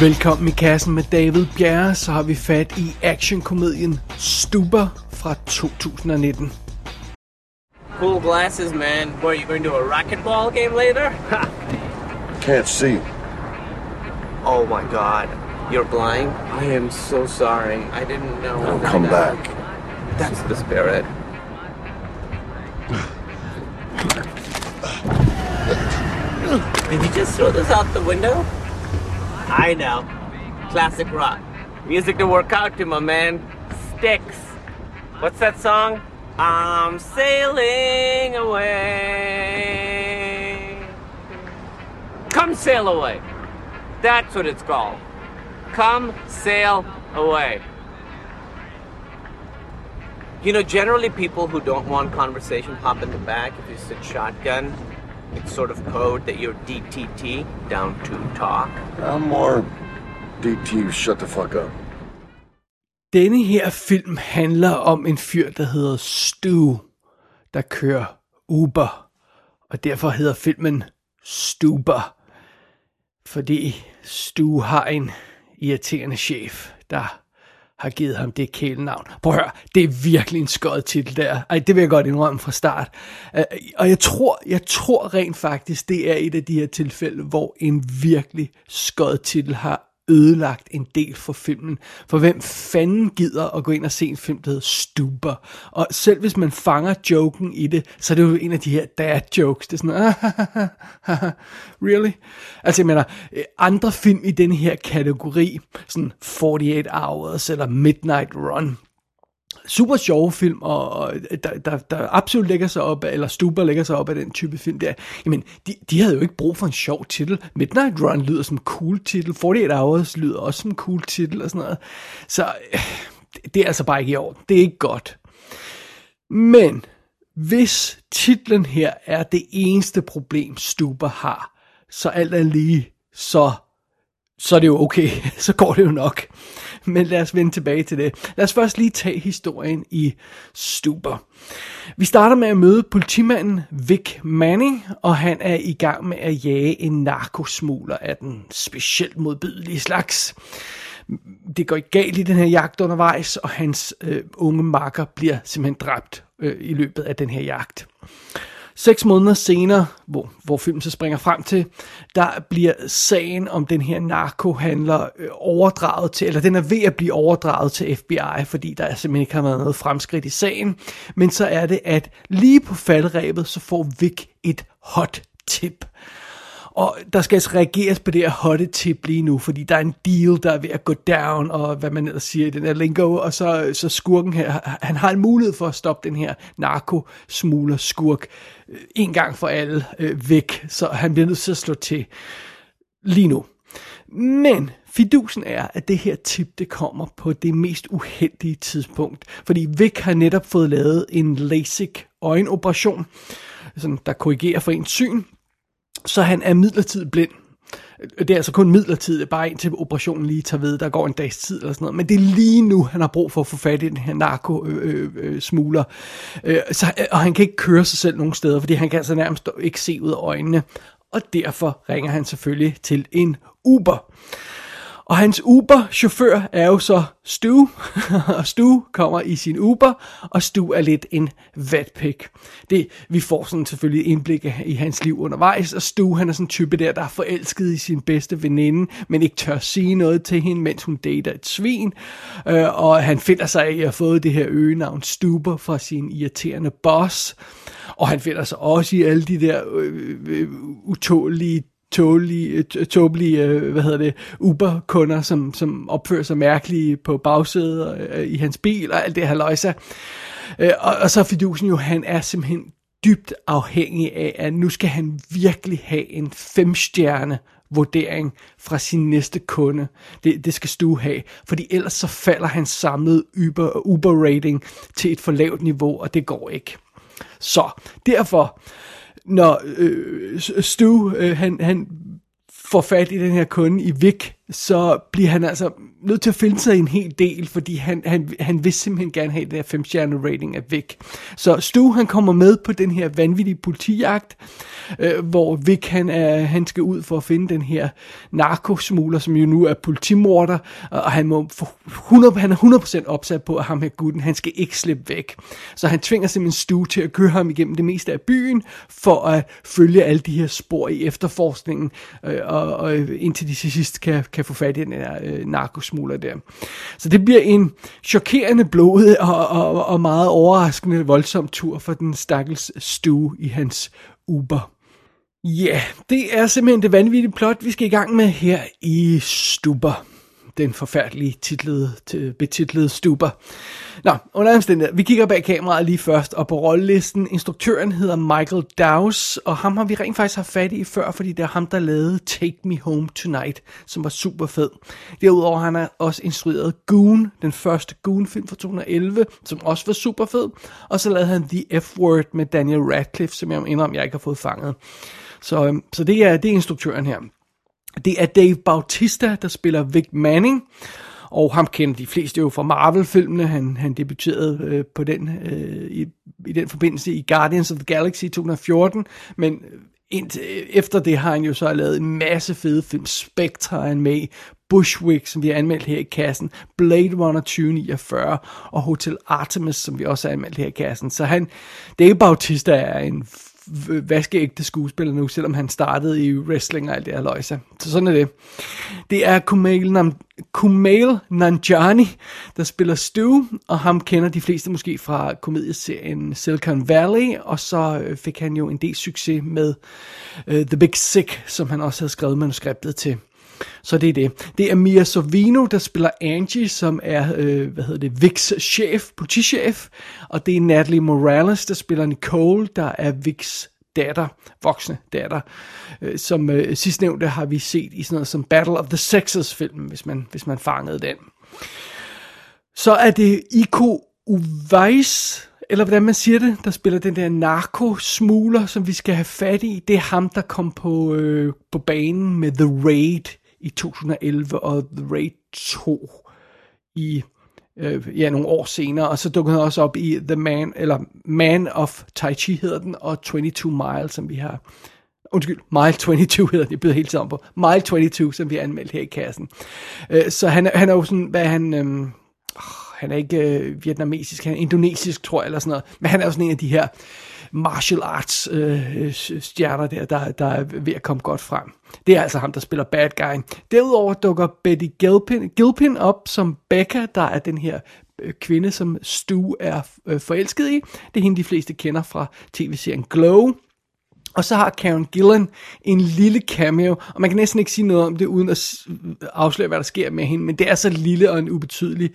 Velkommen i kassen med David Bjerre, så har vi fat i actionkomedien Stuber fra 2019. Cool glasses, man. What, are you going to a racquetball game later? Can't see. Oh my god. You're blind? I am so sorry. I didn't know. I'll come back. That's the spirit. Did you just throw this out the window? I know. Classic rock. Music to work out to, my man. Sticks. What's that song? I'm sailing away. Come sail away. That's what it's called. Come sail away. You know, generally people who don't want conversation hop in the back if you sit shotgun. It's sort of code that you're DTT, down to talk. I'm more DT, shut the fuck up. Denne her film handler om en fyr, der hedder Stu, der kører Uber. Og derfor hedder filmen Stuber. Fordi Stu har en irriterende chef, der har givet ham det kælenavn. Prøv at høre, det er virkelig en skød titel der. Ej, det vil jeg godt indrømme fra start. Øh, og jeg tror, jeg tror rent faktisk, det er et af de her tilfælde, hvor en virkelig skød titel har ødelagt en del for filmen. For hvem fanden gider at gå ind og se en film, der hedder Stuber? Og selv hvis man fanger joken i det, så er det jo en af de her dad jokes. Det er sådan, ah, really? Altså jeg mener, øh, andre film i den her kategori, sådan 48 Hours eller Midnight Run, super sjove film, og der, der, der absolut lægger sig op, eller Stuber lægger sig op af den type film der, jamen, de, de havde jo ikke brug for en sjov titel. Midnight Run lyder som cool titel, 48 Hours lyder også som cool titel, og sådan noget. Så det er altså bare ikke i orden. Det er ikke godt. Men, hvis titlen her er det eneste problem, Stuber har, så alt er lige, så, så er det jo okay. Så går det jo nok. Men lad os vende tilbage til det. Lad os først lige tage historien i Stuber. Vi starter med at møde politimanden Vic Manning, og han er i gang med at jage en narkosmugler af den specielt modbydelige slags. Det går ikke galt i den her jagt undervejs, og hans øh, unge makker bliver simpelthen dræbt øh, i løbet af den her jagt. Seks måneder senere, hvor, hvor filmen så springer frem til, der bliver sagen om den her narkohandler øh, overdraget til, eller den er ved at blive overdraget til FBI, fordi der simpelthen ikke har været noget fremskridt i sagen. Men så er det, at lige på faldrebet, så får Vic et hot tip. Og der skal altså reageres på det her hotte tip lige nu, fordi der er en deal, der er ved at gå down, og hvad man ellers siger i den her lingo, og så, så skurken her, han har en mulighed for at stoppe den her narkosmugler skurk øh, en gang for alle øh, væk, så han bliver nødt til at slå til lige nu. Men fidusen er, at det her tip, det kommer på det mest uheldige tidspunkt, fordi Vic har netop fået lavet en LASIK øjenoperation, sådan, der korrigerer for ens syn, så han er midlertidigt blind. Øh, det er altså kun midlertidigt, bare indtil operationen lige tager ved, der går en dags tid eller sådan noget. Men det er lige nu, han har brug for at få fat i den her narko-smugler. Øh, øh, øh, øh så, øh, og han kan ikke køre sig selv nogen steder, fordi han kan altså nærmest ikke se ud af øjnene. Og derfor ringer han selvfølgelig til en Uber. Og hans Uber-chauffør er jo så Stu, og Stu kommer i sin Uber, og Stu er lidt en vatpik. Det, vi får sådan selvfølgelig indblik i hans liv undervejs, og Stu han er sådan en type der, der er forelsket i sin bedste veninde, men ikke tør sige noget til hende, mens hun dater et svin. Øh, og han finder sig i at have fået det her øgenavn Stuber fra sin irriterende boss. Og han finder sig også i alle de der øh, øh, øh utålige tålige, tåbelige, øh, hvad hedder det, Uber-kunder, som, som opfører sig mærkeligt på bagsædet øh, i hans bil og alt det her løjser. Øh, og, og så fidusen jo, han er simpelthen dybt afhængig af, at nu skal han virkelig have en femstjerne vurdering fra sin næste kunde. Det, det skal Stu have, fordi ellers så falder hans samlede Uber, Uber rating til et for lavt niveau, og det går ikke. Så derfor, når øh, Stu, øh, han, han får fat i den her kunde i Vic, så bliver han altså nødt til at finde sig en hel del, fordi han, han, han vil simpelthen gerne have, at det her 5 rating er væk. Så Stu, han kommer med på den her vanvittige politijagt, øh, hvor Vic, han, er, han skal ud for at finde den her narkosmugler, som jo nu er politimorder, og han, må 100, han er 100% opsat på, at ham her gutten, han skal ikke slippe væk. Så han tvinger simpelthen Stu til at køre ham igennem det meste af byen, for at følge alle de her spor i efterforskningen, øh, og, og indtil de til sidst kan, kan få fat i den her øh, narkosmugler der. Så det bliver en chokerende blodet og, og, og meget overraskende voldsom tur for den stakkels stue i hans Uber. Ja, yeah, det er simpelthen det vanvittige plot, vi skal i gang med her i Stuber den forfærdelige titlede, betitlede stuber. Nå, under omstændighed, vi kigger bag kameraet lige først, og på rollelisten, instruktøren hedder Michael Dowse, og ham har vi rent faktisk haft fat i før, fordi det er ham, der lavede Take Me Home Tonight, som var super fed. Derudover har han også instrueret Goon, den første Goon-film fra 2011, som også var super fed, og så lavede han The F-Word med Daniel Radcliffe, som jeg indrømmer, jeg ikke har fået fanget. Så, øhm, så det, er, det er instruktøren her. Det er Dave Bautista, der spiller Vic Manning, og ham kender de fleste jo fra Marvel-filmene. Han, han debuterede øh, på den, øh, i, i den forbindelse i Guardians of the Galaxy 2014, men øh, indtil, øh, efter det har han jo så lavet en masse fede film. Spectre er han med Bushwick, som vi har anmeldt her i kassen, Blade Runner 2049 og Hotel Artemis, som vi også har anmeldt her i kassen. Så han, Dave Bautista er en vaskeægte skuespiller nu, selvom han startede i wrestling og alt det her løjse. Så sådan er det. Det er Kumail, Nam- Kumail Nanjani, der spiller Stu, og ham kender de fleste måske fra komedieserien Silicon Valley, og så øh, fik han jo en del succes med uh, The Big Sick, som han også havde skrevet manuskriptet til. Så det er det. Det er Mia Sorvino, der spiller Angie, som er, øh, hvad hedder det, Vicks chef, politichef. Og det er Natalie Morales, der spiller Nicole, der er Vicks datter, voksne datter. Øh, som øh, sidstnævnte har vi set i sådan noget som Battle of the Sexes film, hvis man, hvis man fangede den. Så er det Iko Uweis, eller hvordan man siger det, der spiller den der narkosmugler, som vi skal have fat i. Det er ham, der kom på, øh, på banen med The Raid i 2011 og The Raid 2 i øh, ja, nogle år senere, og så dukkede han også op i The Man, eller Man of Tai Chi hedder den, og 22 Mile, som vi har, undskyld, Mile 22 hedder den, jeg byder hele tiden på, Mile 22, som vi har anmeldt her i kassen. Øh, så han, han er jo sådan, hvad han, øh, han er ikke øh, vietnamesisk, han er indonesisk, tror jeg, eller sådan noget, men han er jo sådan en af de her, martial arts øh, stjerner der, der, der er ved at komme godt frem. Det er altså ham, der spiller bad guy. Derudover dukker Betty Gilpin, Gilpin op som Becca, der er den her øh, kvinde, som Stu er øh, forelsket i. Det er hende, de fleste kender fra tv-serien Glow. Og så har Karen Gillan en lille cameo, og man kan næsten ikke sige noget om det, uden at afsløre, hvad der sker med hende, men det er så lille og en ubetydelig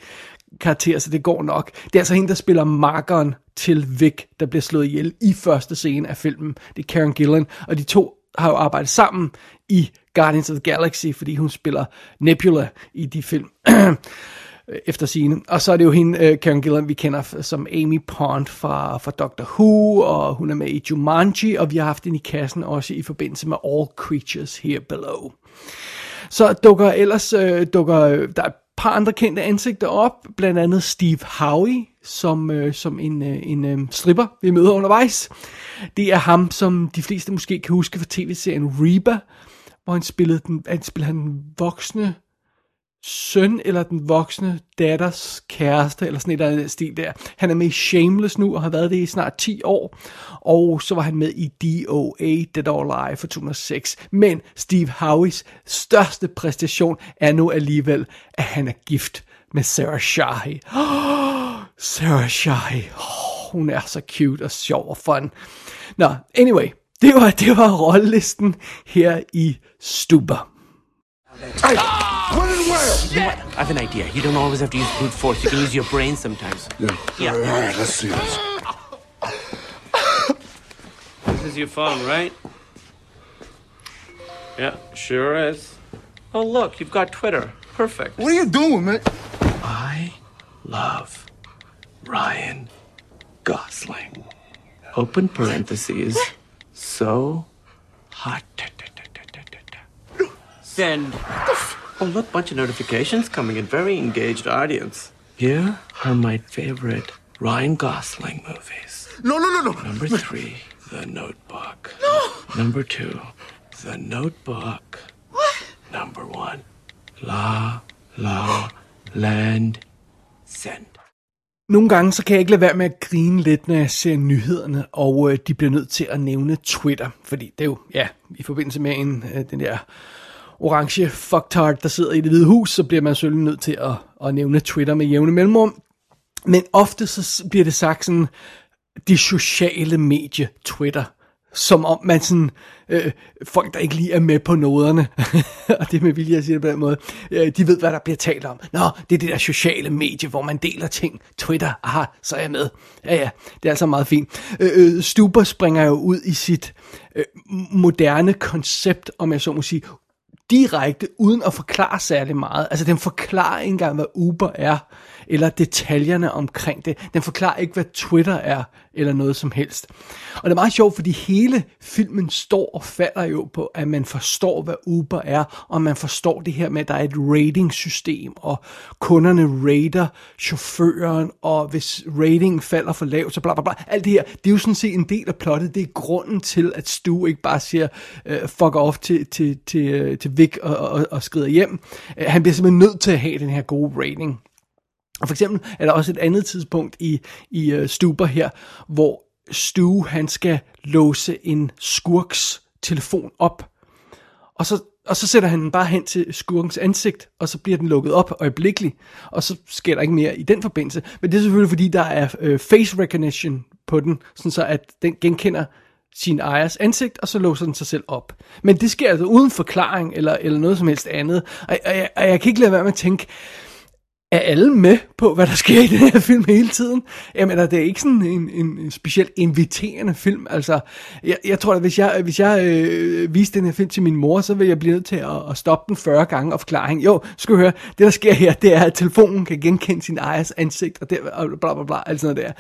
karakter, så det går nok. Det er altså hende, der spiller markeren til Vic, der bliver slået ihjel i første scene af filmen. Det er Karen Gillan, og de to har jo arbejdet sammen i Guardians of the Galaxy, fordi hun spiller Nebula i de film. efter sine. Og så er det jo hende, uh, Karen Gillan, vi kender som Amy Pond fra, fra Doctor Who, og hun er med i Jumanji, og vi har haft hende i kassen også i forbindelse med All Creatures Here Below. Så dukker ellers, uh, dukker, øh, der er par andre kendte ansigter op, blandt andet Steve Howie, som, øh, som en, øh, en øh, stripper, vi møder undervejs. Det er ham, som de fleste måske kan huske fra tv-serien Reba, hvor han spillede den, han spillede den voksne søn eller den voksne datters kæreste, eller sådan et eller andet stil der. Han er med i Shameless nu, og har været det i snart 10 år. Og så var han med i DOA, Dead or Alive for 2006. Men Steve Howies største præstation er nu alligevel, at han er gift med Sarah Shahi. Oh, Sarah Shahi. Oh, hun er så cute og sjov og fun. Nå, anyway, det var, det var rollelisten her i Stuber. Hey, when and where? You know what? I have an idea. You don't always have to use brute force. You can use your brain sometimes. Yeah. Yeah. All right, all right, let's see this. This is your phone, right? Yeah, sure is. Oh, look, you've got Twitter. Perfect. What are you doing, man? I love Ryan Gosling. Open parentheses. So hot. Send. Oh, look, bunch of notifications coming in. Very engaged audience. Here are my favorite Ryan Gosling movies. No, no, no, no. Number three, The Notebook. No. Number two, The Notebook. What? Number one, La La Land Send. Nogle gange så kan jeg ikke lade være med at grine lidt, når jeg ser nyhederne, og øh, de bliver nødt til at nævne Twitter, fordi det er jo, ja, i forbindelse med en, øh, den der orange fucktard, der sidder i det hvide hus, så bliver man selvfølgelig nødt til at, at nævne Twitter med jævne mellemrum. Men ofte så bliver det sagt sådan, de sociale medie Twitter, som om man sådan, øh, folk der ikke lige er med på noderne, og det er med vilje at sige det på den måde, øh, de ved hvad der bliver talt om. Nå, det er det der sociale medie, hvor man deler ting. Twitter, aha, så er jeg med. Ja ja, det er altså meget fint. Øh, øh, Stuber springer jo ud i sit øh, moderne koncept, om jeg så må sige, direkte, uden at forklare særlig meget. Altså, den forklarer ikke engang, hvad Uber er, eller detaljerne omkring det. Den forklarer ikke, hvad Twitter er, eller noget som helst. Og det er meget sjovt, fordi hele filmen står og falder jo på, at man forstår, hvad Uber er, og man forstår det her med, at der er et rating-system, og kunderne rater chaufføren, og hvis ratingen falder for lavt, så bla bla bla. Alt det her, det er jo sådan set en del af plottet. Det er grunden til, at Stu ikke bare siger, uh, fuck off til, til, til, øh, til Vic og, og, og skrider hjem. Uh, han bliver simpelthen nødt til at have den her gode rating. Og for eksempel er der også et andet tidspunkt i, i uh, Stuber her, hvor Stu han skal låse en skurks telefon op. Og så, og så sætter han den bare hen til skurkens ansigt, og så bliver den lukket op øjeblikkeligt, og så sker der ikke mere i den forbindelse. Men det er selvfølgelig fordi, der er øh, face recognition på den, sådan så at den genkender sin ejers ansigt, og så låser den sig selv op. Men det sker altså uden forklaring, eller, eller noget som helst andet. Og, og, jeg, og jeg kan ikke lade være med at tænke, er alle med på, hvad der sker i den her film hele tiden? Jamen, er det ikke sådan en, en, en specielt inviterende film? Altså, jeg, jeg tror, at hvis jeg, hvis jeg øh, viste den her film til min mor, så vil jeg blive nødt til at, at stoppe den 40 gange og forklare hende, jo, skal du høre, det der sker her, det er, at telefonen kan genkende sin ejers ansigt, og, det, og bla bla bla, alt sådan noget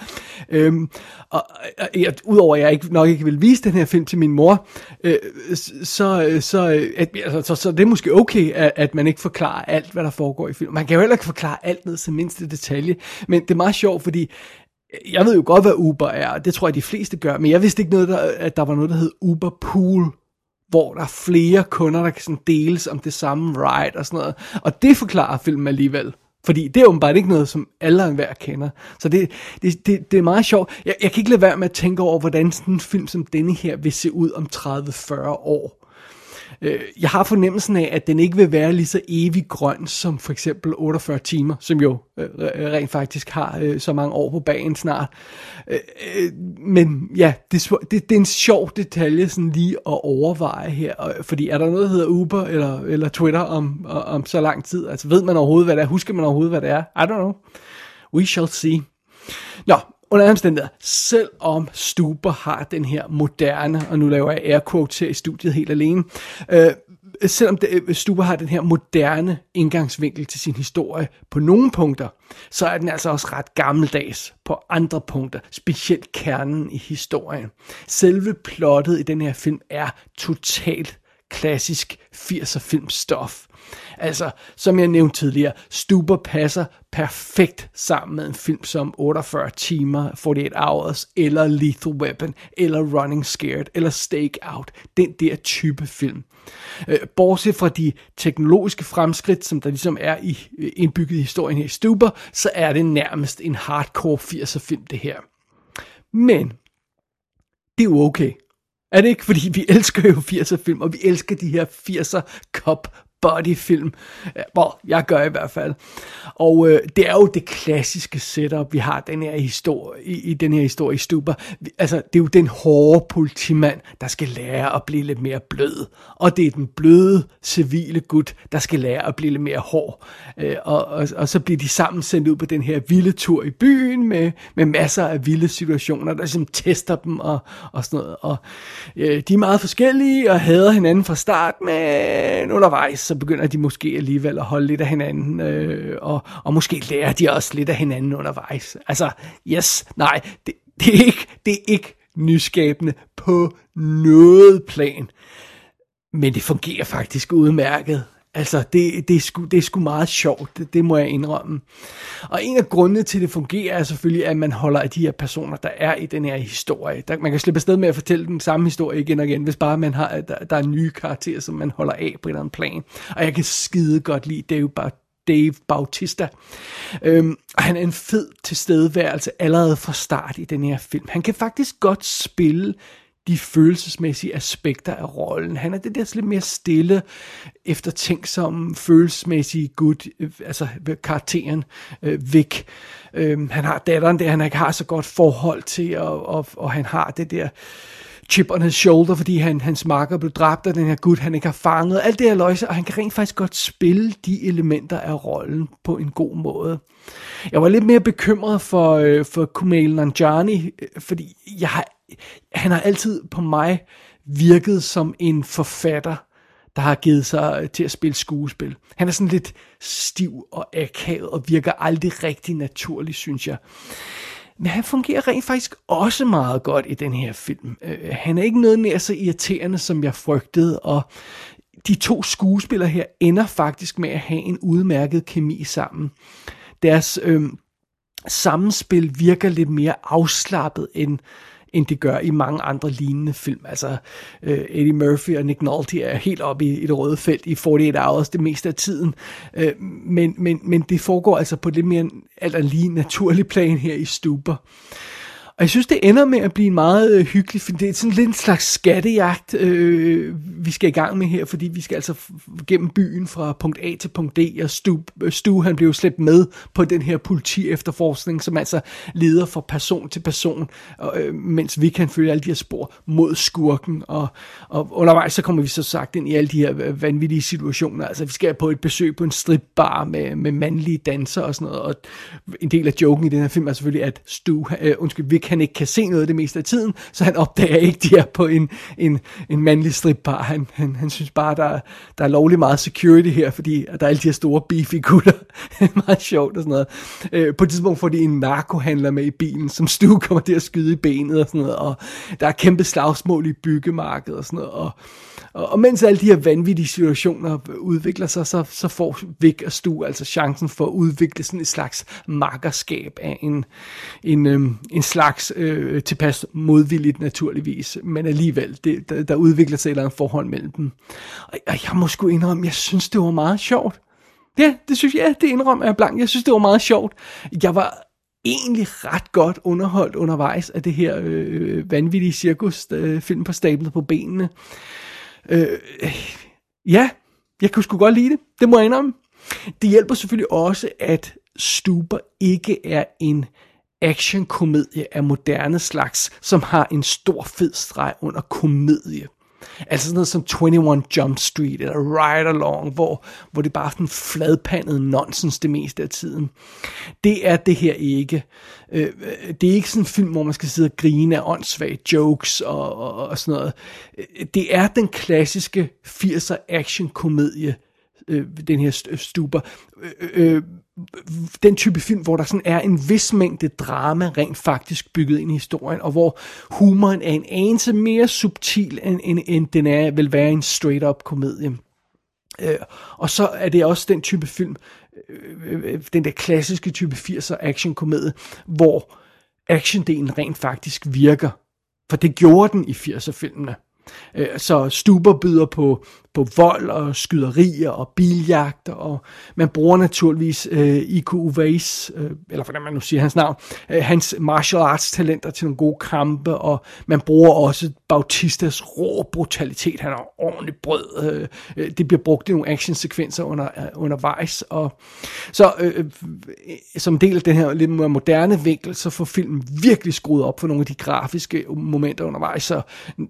der. Øhm, og, og jeg, udover at jeg ikke, nok ikke vil vise den her film til min mor, øh, så, øh, så, øh, at, altså, så, så det er måske okay, at, at man ikke forklarer alt, hvad der foregår i filmen. Man kan jo heller ikke forklare alt ned til mindste detalje. Men det er meget sjovt, fordi øh, jeg ved jo godt, hvad Uber er, og det tror jeg, de fleste gør, men jeg vidste ikke, noget, der, at der var noget, der hed Uber Pool, hvor der er flere kunder, der kan sådan deles om det samme ride og sådan noget. Og det forklarer filmen alligevel. Fordi det er åbenbart ikke noget, som alle og enhver kender. Så det, det, det, det er meget sjovt. Jeg, jeg kan ikke lade være med at tænke over, hvordan sådan en film som denne her vil se ud om 30-40 år. Øh, jeg har fornemmelsen af, at den ikke vil være lige så evig grøn som for eksempel 48 timer, som jo øh, rent faktisk har øh, så mange år på bagen snart. Øh, øh, men ja, det, det, det er en sjov detalje sådan lige at overveje her, fordi er der noget, der hedder Uber eller, eller Twitter om, om så lang tid? Altså ved man overhovedet, hvad det er? Husker man overhovedet, hvad det er? I don't know. We shall see. Nå, under omstændigheder, selvom Stuber har den her moderne, og nu laver jeg air quotes her i studiet helt alene, øh, selvom det, øh, Stuber har den her moderne indgangsvinkel til sin historie på nogle punkter, så er den altså også ret gammeldags på andre punkter, specielt kernen i historien. Selve plottet i den her film er totalt klassisk 80'er filmstof. Altså, som jeg nævnte tidligere, Stuber passer perfekt sammen med en film som 48 timer, 48 Hours, eller Lethal Weapon, eller Running Scared, eller Stake Out. Den der type film. Øh, bortset fra de teknologiske fremskridt, som der ligesom er i øh, indbygget i historien her i Stuber, så er det nærmest en hardcore 80'er film, det her. Men, det er jo okay. Er det ikke? Fordi vi elsker jo 80'er film, og vi elsker de her 80'er cop bodyfilm. Hvor jeg gør i hvert fald. Og øh, det er jo det klassiske setup, vi har den her historie, i, i den her historie i Stuber. Altså, det er jo den hårde politimand, der skal lære at blive lidt mere blød. Og det er den bløde, civile gut, der skal lære at blive lidt mere hård. Øh, og, og, og så bliver de sammen sendt ud på den her vilde tur i byen, med, med masser af vilde situationer, der ligesom tester dem og, og sådan noget. Og øh, de er meget forskellige og hader hinanden fra start, men undervejs så begynder de måske alligevel at holde lidt af hinanden, øh, og, og måske lærer de også lidt af hinanden undervejs. Altså, yes, nej, det, det, er, ikke, det er ikke nyskabende på noget plan. Men det fungerer faktisk udmærket. Altså, det, det, er sgu, det er sgu meget sjovt, det, det må jeg indrømme. Og en af grundene til, at det fungerer, er selvfølgelig, at man holder af de her personer, der er i den her historie. Der, man kan slippe afsted med at fortælle den samme historie igen og igen, hvis bare man har, der, der er nye karakterer, som man holder af på en eller anden plan. Og jeg kan skide godt lide Dave, ba Dave Bautista. Øhm, og han er en fed tilstedeværelse allerede fra start i den her film. Han kan faktisk godt spille de følelsesmæssige aspekter af rollen. Han er det der lidt mere stille, eftertænksomme, følelsesmæssige gut, øh, altså øh, karakteren øh, Vic. Øh, han har datteren der, han ikke har så godt forhold til, og, og, og han har det der chip on his shoulder, fordi han, hans marker blev dræbt af den her gut, han ikke har fanget. Alt det her løjse, og han kan rent faktisk godt spille de elementer af rollen på en god måde. Jeg var lidt mere bekymret for, øh, for Kumail Nanjani, øh, fordi jeg har han har altid på mig virket som en forfatter, der har givet sig til at spille skuespil. Han er sådan lidt stiv og akavet og virker aldrig rigtig naturlig, synes jeg. Men han fungerer rent faktisk også meget godt i den her film. Øh, han er ikke noget nær så irriterende, som jeg frygtede, og de to skuespillere her ender faktisk med at have en udmærket kemi sammen. Deres øh, sammenspil virker lidt mere afslappet end end det gør i mange andre lignende film. Altså øh, Eddie Murphy og Nick Nolte er helt oppe i, i det røde felt i 48 Hours det meste af tiden. Øh, men, men, men det foregår altså på lidt mere alt lige naturlig plan her i Stuber. Og jeg synes, det ender med at blive en meget øh, hyggelig for Det er sådan lidt en slags skattejagt, øh, vi skal i gang med her, fordi vi skal altså gennem byen fra punkt A til punkt D, og Stu, øh, Stu han blev slæbt med på den her politi efterforskning, som altså leder fra person til person, og, øh, mens vi kan følge alle de her spor mod skurken, og, og undervejs så kommer vi så sagt ind i alle de her øh, vanvittige situationer. Altså vi skal på et besøg på en stripbar med, med mandlige danser og sådan noget, og en del af joken i den her film er selvfølgelig, at Stu, øh, undskyld, Vic han ikke kan se noget det meste af tiden, så han opdager ikke, de er på en, en, en mandlig stripbar. Han, han, han synes bare, der, der er lovlig meget security her, fordi der er alle de her store beefy gutter. meget sjovt og sådan noget. Øh, på et tidspunkt får de en narkohandler med i bilen, som Stu kommer til at skyde i benet og sådan noget, og der er kæmpe slagsmål i byggemarkedet og sådan noget, og og, og mens alle de her vanvittige situationer udvikler sig, så, så får Vic og Stu altså chancen for at udvikle sådan et slags makkerskab af en, en, øhm, en slags øh, tilpas modvilligt naturligvis, men alligevel, det, der, der udvikler sig et eller andet forhold mellem dem. Og, og jeg må sgu indrømme, jeg synes, det var meget sjovt. Ja, det synes jeg, ja, det indrømmer jeg blank. Jeg synes, det var meget sjovt. Jeg var egentlig ret godt underholdt undervejs af det her øh, vanvittige cirkus, øh, film på stablet på benene. Øh, Øh, ja, jeg kunne sgu godt lide det. Det må jeg indrømme. Det hjælper selvfølgelig også, at Stuber ikke er en actionkomedie af moderne slags, som har en stor fed streg under komedie. Altså sådan noget som 21 Jump Street eller Ride Along, hvor, hvor det bare er sådan fladpandet nonsens det meste af tiden. Det er det her ikke. Øh, øh det er ikke sådan en film, hvor man skal sidde og grine af åndssvage jokes og, og, og sådan noget. Øh, det er den klassiske 80'er action-komedie, øh, den her stuber. Øh, øh, øh den type film, hvor der sådan er en vis mængde drama rent faktisk bygget ind i historien, og hvor humoren er en anelse mere subtil, end, end, end den er, vil være en straight-up komedie. Øh, og så er det også den type film, øh, øh, øh den der klassiske type 80'er action-komedie, hvor actiondelen rent faktisk virker. For det gjorde den i 80'er-filmene. Øh, så Stuber byder på, på vold og skyderier og biljagter, og man bruger naturligvis øh, Iko Uweis, øh, eller hvordan man nu siger hans navn, øh, hans martial arts talenter til nogle gode kampe, og man bruger også Bautistas rå brutalitet, han har ordentligt brød, øh, øh, det bliver brugt i nogle actionsekvenser under, øh, undervejs, og så øh, øh, som del af den her lidt mere moderne vinkel, så får filmen virkelig skruet op for nogle af de grafiske momenter undervejs, så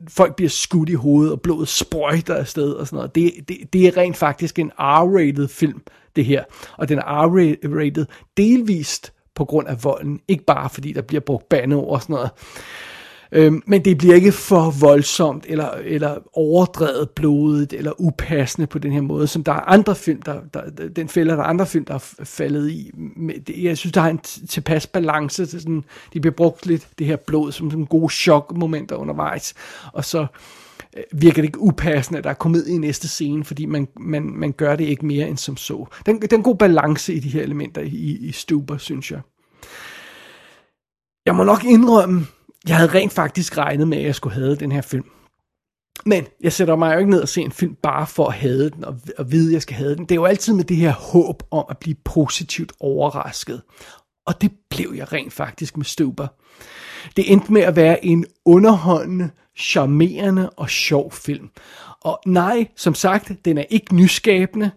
folk bliver skudt i hovedet, og blodet sprøjter afsted og sådan noget. Det, det, det er rent faktisk en R-rated film, det her. Og den er R-rated delvist på grund af volden, ikke bare fordi der bliver brugt bandeord og sådan noget. Øhm, men det bliver ikke for voldsomt, eller, eller overdrevet blodet, eller upassende på den her måde, som der er andre film, der, der den fælder der er andre film, der er faldet i. Jeg synes, der er en tilpas balance til sådan, de bliver brugt lidt, det her blod, som sådan gode chokmomenter undervejs, og så øh, Øh, virker det ikke upassende, at der er kommet i næste scene, fordi man, man, man gør det ikke mere end som så. Den, den god balance i de her elementer i, i Stuber, synes jeg. Jeg må nok indrømme, jeg havde rent faktisk regnet med, at jeg skulle have den her film. Men jeg sætter mig jo ikke ned og ser en film bare for at have den og, og vide, at jeg skal have den. Det er jo altid med det her håb om at blive positivt overrasket. Og det blev jeg rent faktisk med Stuber. Det endte med at være en underholdende, charmerende og sjov film. Og nej, som sagt, den er ikke nyskabende,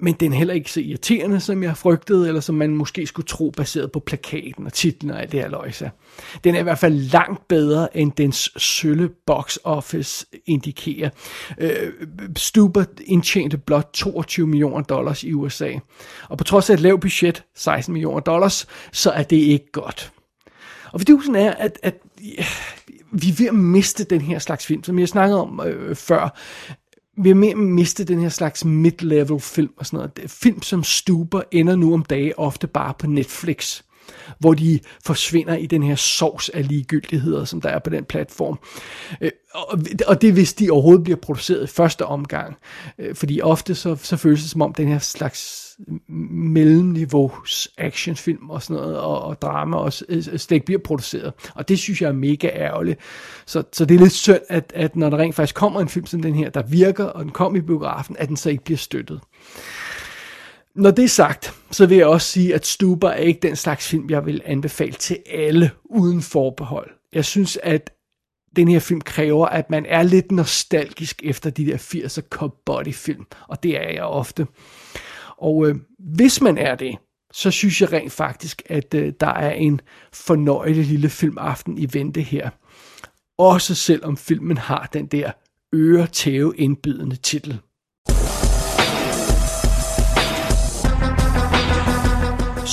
men den er heller ikke så irriterende, som jeg frygtede, eller som man måske skulle tro, baseret på plakaten og titlen og alt det her løjse. Den er i hvert fald langt bedre, end dens sølle box office indikerer. Øh, Stuber indtjente blot 22 millioner dollars i USA. Og på trods af et lavt budget, 16 millioner dollars, så er det ikke godt. Og fidusen er, at, at ja, vi er ved at miste den her slags film, som jeg snakkede om øh, før. Vi er ved at miste den her slags mid-level film og sådan noget. Film som Stuber ender nu om dage ofte bare på Netflix hvor de forsvinder i den her sovs af ligegyldigheder, som der er på den platform. Øh, og det er hvis de overhovedet bliver produceret i første omgang. Øh, fordi ofte så, så føles det som om den her slags mellemniveaus actionfilm og sådan noget, og, og drama og, øh, slet ikke bliver produceret. Og det synes jeg er mega ærgerligt. Så, så det er lidt synd, at, at når der rent faktisk kommer en film som den her, der virker, og den kom i biografen, at den så ikke bliver støttet. Når det er sagt, så vil jeg også sige, at Stuber er ikke den slags film, jeg vil anbefale til alle uden forbehold. Jeg synes, at den her film kræver, at man er lidt nostalgisk efter de der 80'er cop body film, og det er jeg ofte. Og øh, hvis man er det, så synes jeg rent faktisk, at øh, der er en fornøjelig lille filmaften i vente her. Også selvom filmen har den der øretæve indbydende titel.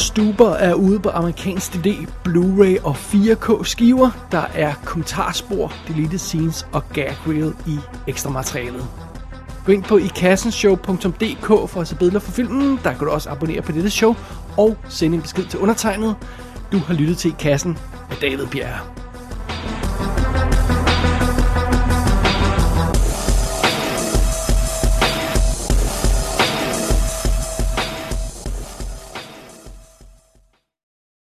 Stuber er ude på amerikansk DVD, Blu-ray og 4K skiver. Der er kommentarspor, deleted scenes og gag reel i ekstra materialet. Gå ind på ikassenshow.dk for at se billeder for filmen. Der kan du også abonnere på dette show og sende en besked til undertegnet. Du har lyttet til I Kassen med David Bjerre.